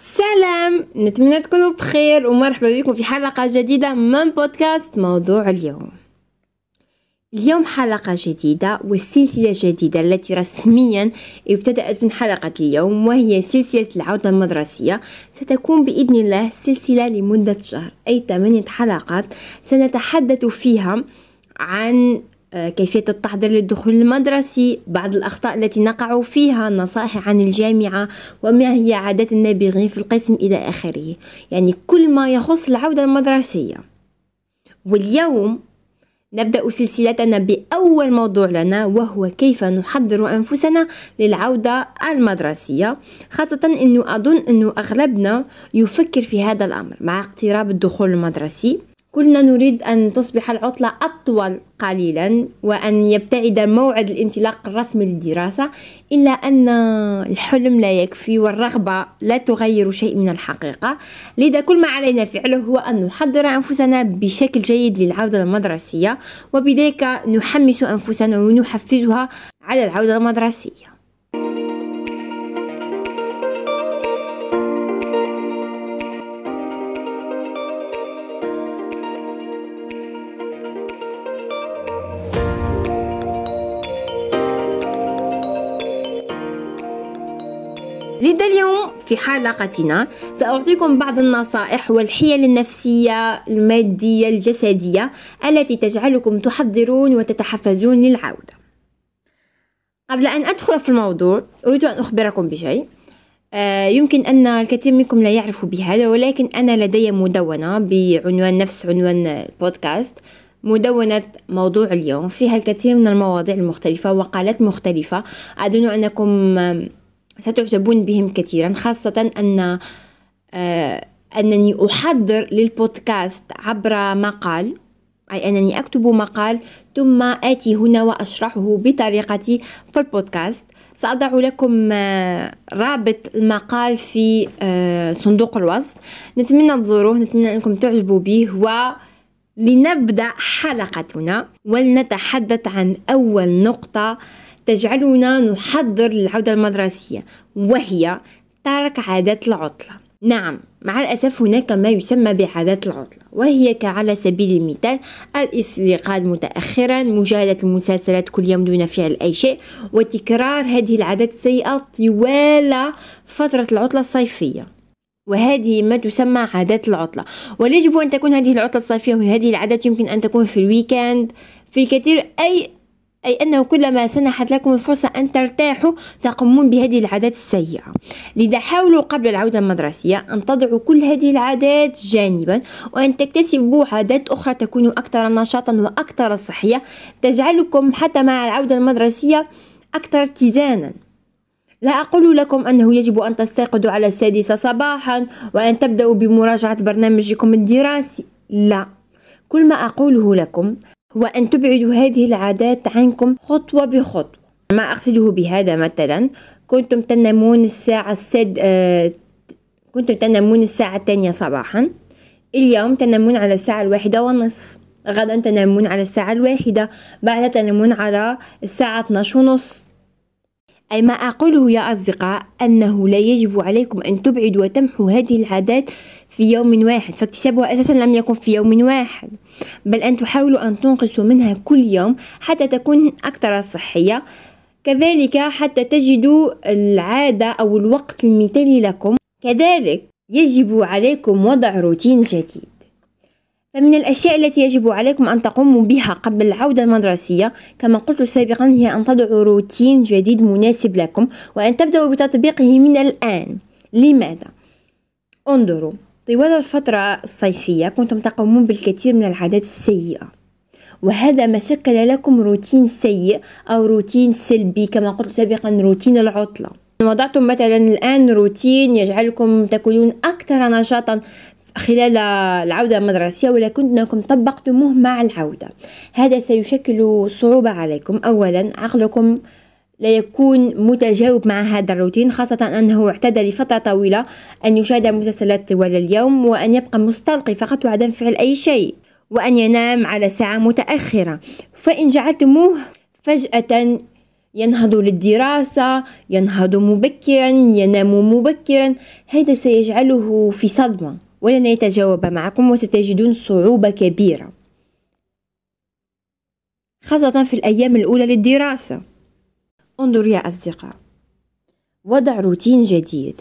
سلام. نتمنى تكونوا بخير ومرحبا بكم في حلقة جديدة من بودكاست موضوع اليوم. اليوم حلقة جديدة وسلسلة جديدة التي رسميا ابتدأت من حلقة اليوم وهي سلسلة العودة المدرسية. ستكون بإذن الله سلسلة لمدة شهر أي ثمانية حلقات. سنتحدث فيها عن كيفية التحضير للدخول المدرسي بعض الأخطاء التي نقع فيها نصائح عن الجامعة وما هي عادات النابغين في القسم إلى آخره. يعني كل ما يخص العودة المدرسية. واليوم نبدأ سلسلتنا بأول موضوع لنا وهو كيف نحضر أنفسنا للعودة المدرسية. خاصة أنه أظن أنه أغلبنا يفكر في هذا الأمر مع اقتراب الدخول المدرسي. كلنا نريد أن تصبح العطلة أطول قليلا وأن يبتعد موعد الانطلاق الرسمي للدراسة إلا أن الحلم لا يكفي والرغبة لا تغير شيء من الحقيقة. لذا كل ما علينا فعله هو أن نحضر أنفسنا بشكل جيد للعودة المدرسية وبذلك نحمس أنفسنا ونحفزها على العودة المدرسية. لذا اليوم في حلقتنا سأعطيكم بعض النصائح والحيل النفسية المادية الجسدية التي تجعلكم تحضرون وتتحفزون للعودة. قبل أن أدخل في الموضوع أريد أن أخبركم بشيء. آه، يمكن أن الكثير منكم لا يعرفوا بهذا ولكن أنا لدي مدونة بعنوان نفس عنوان البودكاست. مدونة موضوع اليوم فيها الكثير من المواضيع المختلفة وقالات مختلفة. أظن أنكم ستعجبون بهم كثيرا خاصة أن آه، أنني أحضر للبودكاست عبر مقال أي أنني أكتب مقال ثم آتي هنا وأشرحه بطريقتي في البودكاست. سأضع لكم آه، رابط المقال في آه، صندوق الوصف. نتمنى تزوروه نتمنى أنكم تعجبوا به و لنبدأ حلقتنا ولنتحدث عن أول نقطة تجعلنا نحضر للعودة المدرسية وهي ترك عادات العطلة. نعم مع الأسف هناك ما يسمى بعادات العطلة وهي كعلى سبيل المثال الاستيقاظ متأخرا مشاهدة المسلسلات كل يوم دون فعل أي شيء وتكرار هذه العادات السيئة طوال فترة العطلة الصيفية. وهذه ما تسمى عادات العطلة. ولا يجب أن تكون هذه العطلة الصيفية وهذه العادات يمكن أن تكون في الويكند في الكثير أي أي أنه كلما سنحت لكم الفرصة أن ترتاحوا تقومون بهذه العادات السيئة. لذا حاولوا قبل العودة المدرسية أن تضعوا كل هذه العادات جانبا وأن تكتسبوا عادات أخرى تكون أكثر نشاطا وأكثر صحية. تجعلكم حتى مع العودة المدرسية أكثر اتزانا. لا أقول لكم أنه يجب أن تستيقظوا على السادسة صباحا وأن تبدأوا بمراجعة برنامجكم الدراسي. لا. كل ما أقوله لكم هو أن تبعدوا هذه العادات عنكم خطوة بخطوة. ما أقصده بهذا مثلا كنتم تنامون الساعة السد آه كنتم تنامون الساعة الثانية صباحا. اليوم تنامون على الساعة الواحدة والنصف. غدا تنامون على الساعة الواحدة. بعد تنامون على الساعة 12 ونصف أي ما أقوله يا أصدقاء أنه لا يجب عليكم أن تبعدوا وتمحوا هذه العادات في يوم واحد فاكتسابها أساسا لم يكن في يوم واحد بل أن تحاولوا أن تنقصوا منها كل يوم حتى تكون أكثر صحية. كذلك حتى تجدوا العادة أو الوقت المثالي لكم. كذلك يجب عليكم وضع روتين جديد. فمن الأشياء التي يجب عليكم أن تقوموا بها قبل العودة المدرسية كما قلت سابقا هي أن تضعوا روتين جديد مناسب لكم وأن تبدأوا بتطبيقه من الآن لماذا؟ انظروا طوال الفترة الصيفية كنتم تقومون بالكثير من العادات السيئة وهذا ما شكل لكم روتين سيء أو روتين سلبي كما قلت سابقا روتين العطلة وضعتم مثلا الآن روتين يجعلكم تكونون أكثر نشاطا خلال العودة المدرسية ولكنكم طبقتموه مع العودة. هذا سيشكل صعوبة عليكم. أولا عقلكم لا يكون متجاوب مع هذا الروتين خاصة أنه اعتاد لفترة طويلة أن يشاهد مسلسلات طوال اليوم وأن يبقى مستلقي فقط وعدم فعل أي شيء وأن ينام على ساعة متأخرة. فإن جعلتموه فجأة ينهضوا للدراسة ينهضوا مبكرا يناموا مبكرا هذا سيجعله في صدمة. ولن يتجاوب معكم وستجدون صعوبة كبيرة. خاصة في الأيام الأولى للدراسة. انظر يا أصدقاء. وضع روتين جديد.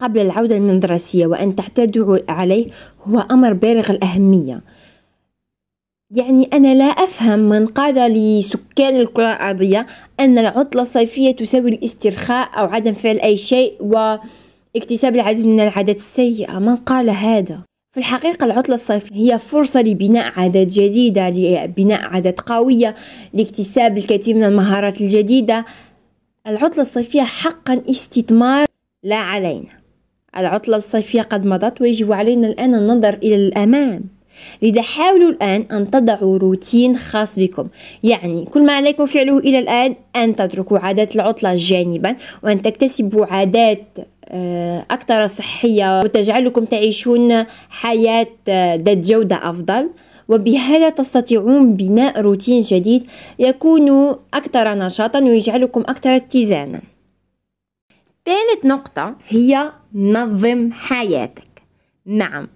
قبل العودة من الدراسية وأن تعتادوا عليه هو أمر بالغ الأهمية. يعني أنا لا أفهم من قال لسكان الكرة الأرضية أن العطلة الصيفية تساوي الاسترخاء أو عدم فعل أي شيء واكتساب العديد من العادات السيئة. من قال هذا؟ في الحقيقة العطلة الصيفية هي فرصة لبناء عادات جديدة لبناء عادات قوية لاكتساب الكثير من المهارات الجديدة. العطلة الصيفية حقا استثمار لا علينا. العطلة الصيفية قد مضت ويجب علينا الآن النظر إلى الأمام. لذا حاولوا الآن أن تضعوا روتين خاص بكم. يعني كل ما عليكم فعله إلى الآن أن تتركوا عادات العطلة جانبا وأن تكتسبوا عادات أكثر صحية وتجعلكم تعيشون حياة آه، ذات جودة أفضل. وبهذا تستطيعون بناء روتين جديد يكون أكثر نشاطا ويجعلكم أكثر اتزانا. ثالث نقطة هي نظم حياتك. نعم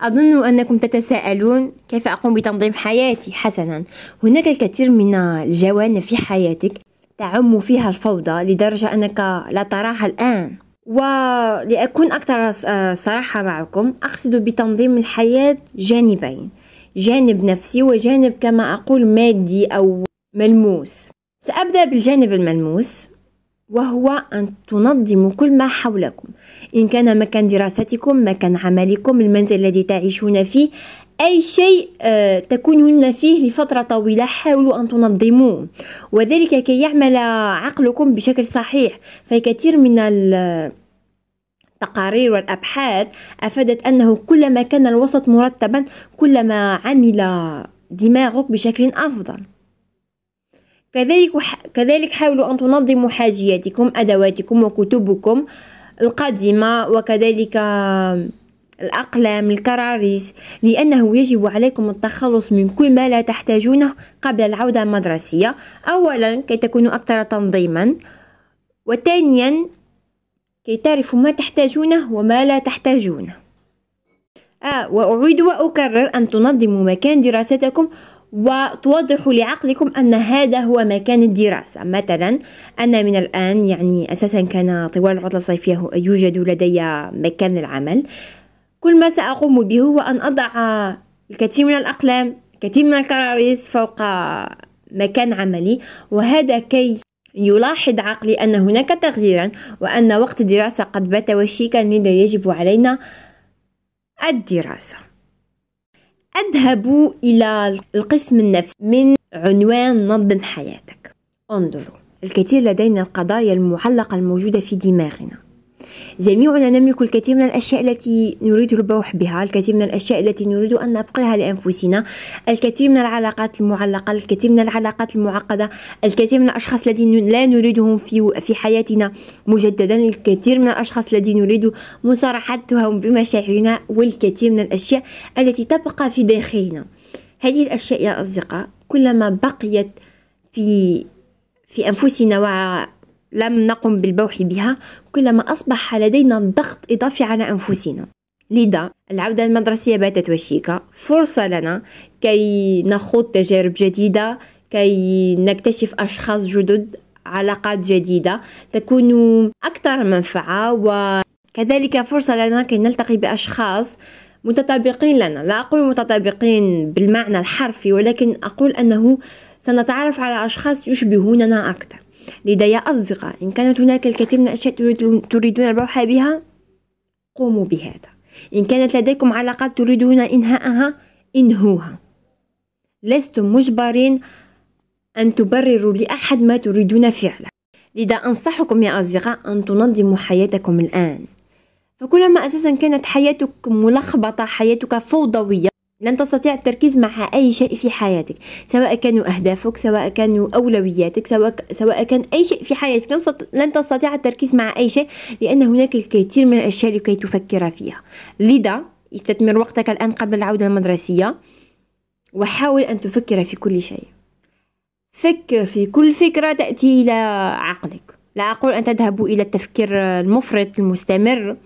أظن أنكم تتساءلون كيف أقوم بتنظيم حياتي حسنا. هناك الكثير من الجوانب في حياتك تعم فيها الفوضى لدرجة أنك لا تراها الآن. ولأكون أكثر صراحة معكم أقصد بتنظيم الحياة جانبين جانب نفسي وجانب كما أقول مادي أو ملموس. سأبدأ بالجانب الملموس. وهو أن تنظموا كل ما حولكم. إن كان مكان دراستكم مكان عملكم المنزل الذي تعيشون فيه أي شيء آه، تكونون فيه لفترة طويلة حاولوا أن تنظموه. وذلك كي يعمل عقلكم بشكل صحيح. فكثير من التقارير والأبحاث أفادت أنه كلما كان الوسط مرتبا كلما عمل دماغك بشكل أفضل. كذلك كذلك حاولوا أن تنظموا حاجياتكم أدواتكم وكتبكم القديمة وكذلك الأقلام الكراريس لأنه يجب عليكم التخلص من كل ما لا تحتاجونه قبل العودة المدرسية. أولا كي تكونوا أكثر تنظيما. وثانيا كي تعرفوا ما تحتاجونه وما لا تحتاجونه. آه وأعيد وأكرر أن تنظموا مكان دراستكم وتوضح لعقلكم أن هذا هو مكان الدراسة. مثلا أنا من الآن يعني أساسا كان طوال العطلة الصيفية يوجد لدي مكان العمل كل ما سأقوم به هو أن أضع الكثير من الأقلام الكثير من الكراريس فوق مكان عملي. وهذا كي يلاحظ عقلي أن هناك تغييرا وأن وقت الدراسة قد بات وشيكا لذا يجب علينا الدراسة. أذهب إلى القسم النفسي من عنوان نظم حياتك. انظروا الكثير لدينا القضايا المعلقة الموجودة في دماغنا. جميعنا نملك الكثير من الأشياء التي نريد البوح بها الكثير من الأشياء التي نريد أن نبقيها لأنفسنا الكثير من العلاقات المعلقة الكثير من العلاقات المعقدة الكثير من الأشخاص الذين لا نريدهم في, في حياتنا مجددا الكثير من الأشخاص الذين نريد مصارحتهم بمشاعرنا والكثير من الأشياء التي تبقى في داخلنا. هذه الأشياء يا أصدقاء كلما بقيت في في أنفسنا لم نقم بالبوح بها كلما أصبح لدينا ضغط إضافي على أنفسنا. لذا العودة المدرسية باتت وشيكة فرصة لنا كي نخوض تجارب جديدة كي نكتشف أشخاص جدد علاقات جديدة تكون أكثر منفعة. وكذلك فرصة لنا كي نلتقي بأشخاص متطابقين لنا. لا أقول متطابقين بالمعنى الحرفي ولكن أقول أنه سنتعرف على أشخاص يشبهوننا أكثر. يا أصدقاء. إن كانت هناك الكثير من الأشياء تريدون الروح بها قوموا بهذا. إن كانت لديكم علاقات تريدون إنهاءها إنهوها. لستم مجبرين أن تبرروا لأحد ما تريدون فعله لذا أنصحكم يا أصدقاء أن تنظموا حياتكم الآن. فكلما أساسا كانت حياتك ملخبطة حياتك فوضوية لن تستطيع التركيز مع أي شيء في حياتك سواء كانوا أهدافك سواء كانوا أولوياتك سواء, سواء كان أي شيء في حياتك. لن تستطيع التركيز مع أي شيء لأن هناك الكثير من الأشياء لكي تفكر فيها. لذا استثمر وقتك الآن قبل العودة المدرسية وحاول أن تفكر في كل شيء. فكر في كل فكرة تأتي إلى عقلك. لا أقول أن تذهبوا إلى التفكير المفرط المستمر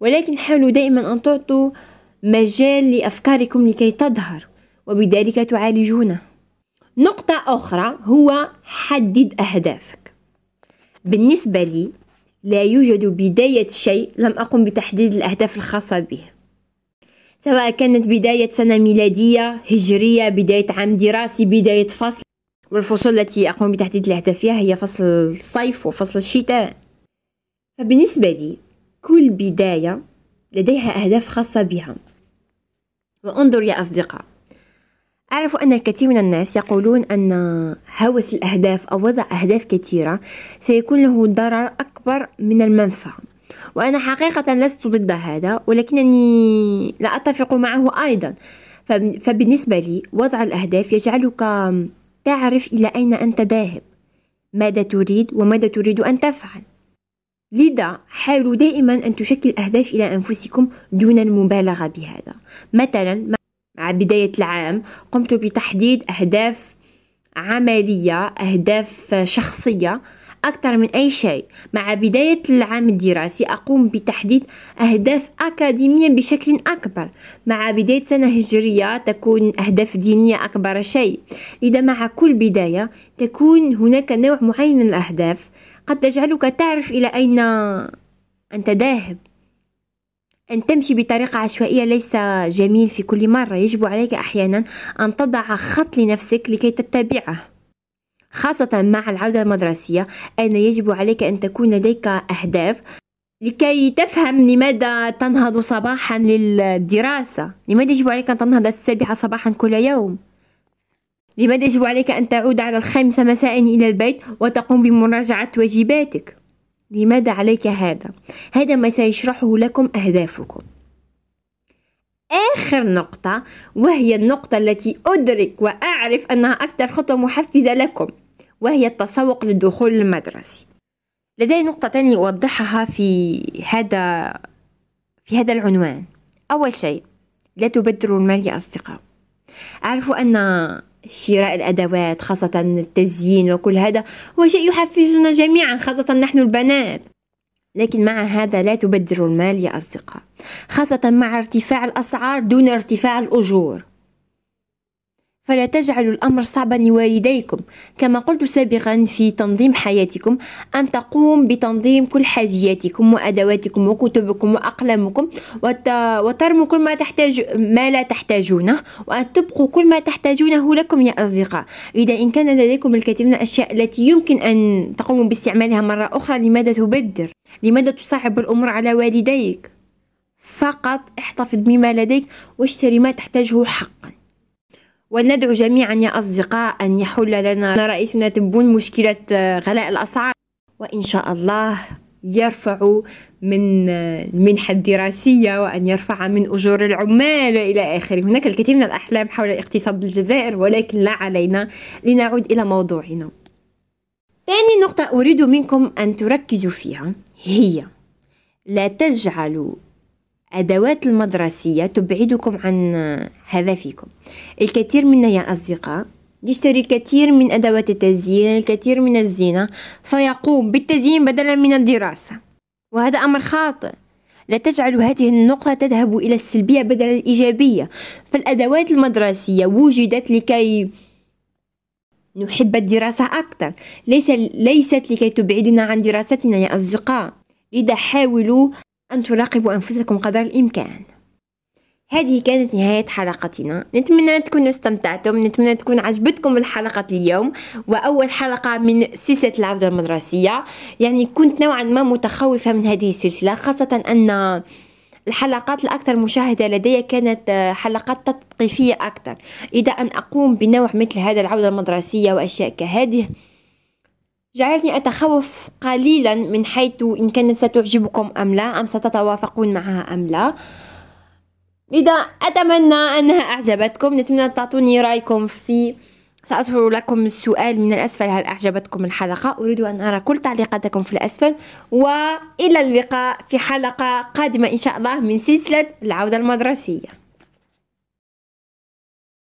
ولكن حاولوا دائما أن تعطوا مجال لأفكاركم لكي تظهر وبذلك تعالجونه. نقطة أخرى هو حدد أهدافك. بالنسبة لي لا يوجد بداية شيء لم أقم بتحديد الأهداف الخاصة به. سواء كانت بداية سنة ميلادية هجرية بداية عام دراسي بداية فصل. والفصول التي أقوم بتحديد الأهداف فيها هي فصل الصيف وفصل الشتاء. فبالنسبة لي كل بداية لديها أهداف خاصة بها. وانظر يا أصدقاء. أعرف أن الكثير من الناس يقولون أن هوس الأهداف أو وضع أهداف كثيرة سيكون له ضرر أكبر من المنفعة وأنا حقيقة لست ضد هذا ولكنني لا أتفق معه أيضا. فبالنسبة لي وضع الأهداف يجعلك تعرف إلى أين أنت ذاهب ماذا تريد وماذا تريد أن تفعل. لذا حاولوا دائما أن تشكل أهداف إلى أنفسكم دون المبالغة بهذا. مثلا مع بداية العام قمت بتحديد أهداف عملية أهداف شخصية أكثر من أي شيء. مع بداية العام الدراسي أقوم بتحديد أهداف أكاديمية بشكل أكبر. مع بداية سنة هجرية تكون أهداف دينية أكبر شيء. لذا مع كل بداية تكون هناك نوع معين من الأهداف قد تجعلك تعرف إلى أين أنت ذاهب. أن تمشي بطريقة عشوائية ليس جميل في كل مرة. يجب عليك أحيانا أن تضع خط لنفسك لكي تتبعه خاصة مع العودة المدرسية. أين يجب عليك أن تكون لديك أهداف لكي تفهم لماذا تنهض صباحا للدراسة؟ لماذا يجب عليك أن تنهض السابعة صباحا كل يوم؟ لماذا يجب عليك أن تعود على الخامسة مساء إلى البيت وتقوم بمراجعة واجباتك؟ لماذا عليك هذا؟ هذا ما سيشرحه لكم أهدافكم. آخر نقطة وهي النقطة التي أدرك وأعرف أنها أكثر خطوة محفزة لكم وهي التسوق للدخول المدرسي لدي نقطة تانية أوضحها في هذا في هذا العنوان. أول شيء لا تبدروا المال يا أصدقاء. أعرف أن شراء الأدوات خاصة التزيين وكل هذا هو شيء يحفزنا جميعا خاصة نحن البنات. لكن مع هذا لا تبذروا المال يا أصدقاء خاصة مع ارتفاع الأسعار دون ارتفاع الأجور. فلا تجعلوا الأمر صعبا لوالديكم. كما قلت سابقا في تنظيم حياتكم أن تقوم بتنظيم كل حاجياتكم وأدواتكم وكتبكم وأقلامكم وترموا كل ما تحتاج ما لا تحتاجونه وأن تبقوا كل ما تحتاجونه لكم يا أصدقاء. إذا إن كان لديكم الكثير من الأشياء التي يمكن أن تقوموا باستعمالها مرة أخرى لماذا تبدر؟ لماذا تصعب الأمور على والديك؟ فقط احتفظ بما لديك واشتري ما تحتاجه حقا. وندعو جميعا يا أصدقاء أن يحل لنا رئيسنا تبون مشكلة غلاء الأسعار وإن شاء الله يرفع من المنحة الدراسية وأن يرفع من أجور العمال إلى آخره. هناك الكثير من الأحلام حول الاقتصاد بالجزائر ولكن لا علينا لنعود إلى موضوعنا. ثاني نقطة أريد منكم أن تركزوا فيها هي لا تجعلوا أدوات المدرسية تبعدكم عن هدفكم الكثير منا يا أصدقاء يشتري الكثير من أدوات التزيين الكثير من الزينة فيقوم بالتزيين بدلا من الدراسة. وهذا أمر خاطئ. لا تجعل هذه النقطة تذهب إلى السلبية بدل الإيجابية. فالأدوات المدرسية وجدت لكي نحب الدراسة أكثر. ليس ليست لكي تبعدنا عن دراستنا يا أصدقاء. لذا حاولوا أن تراقبوا أنفسكم قدر الإمكان. هذه كانت نهاية حلقتنا. نتمنى تكونوا استمتعتم نتمنى تكون عجبتكم الحلقة اليوم. وأول حلقة من سلسلة العودة المدرسية. يعني كنت نوعا ما متخوفة من هذه السلسلة خاصة أن الحلقات الأكثر مشاهدة لدي كانت حلقات تثقيفية أكثر. إذا أن أقوم بنوع مثل هذا العودة المدرسية وأشياء كهذه جعلني أتخوف قليلا من حيث إن كانت ستعجبكم أم لا أم ستتوافقون معها أم لا. لذا أتمنى أنها أعجبتكم نتمنى تعطوني رأيكم في سأظهر لكم السؤال من الأسفل هل أعجبتكم الحلقة؟ أريد أن أرى كل تعليقاتكم في الأسفل وإلى اللقاء في حلقة قادمة إن شاء الله من سلسلة العودة المدرسية.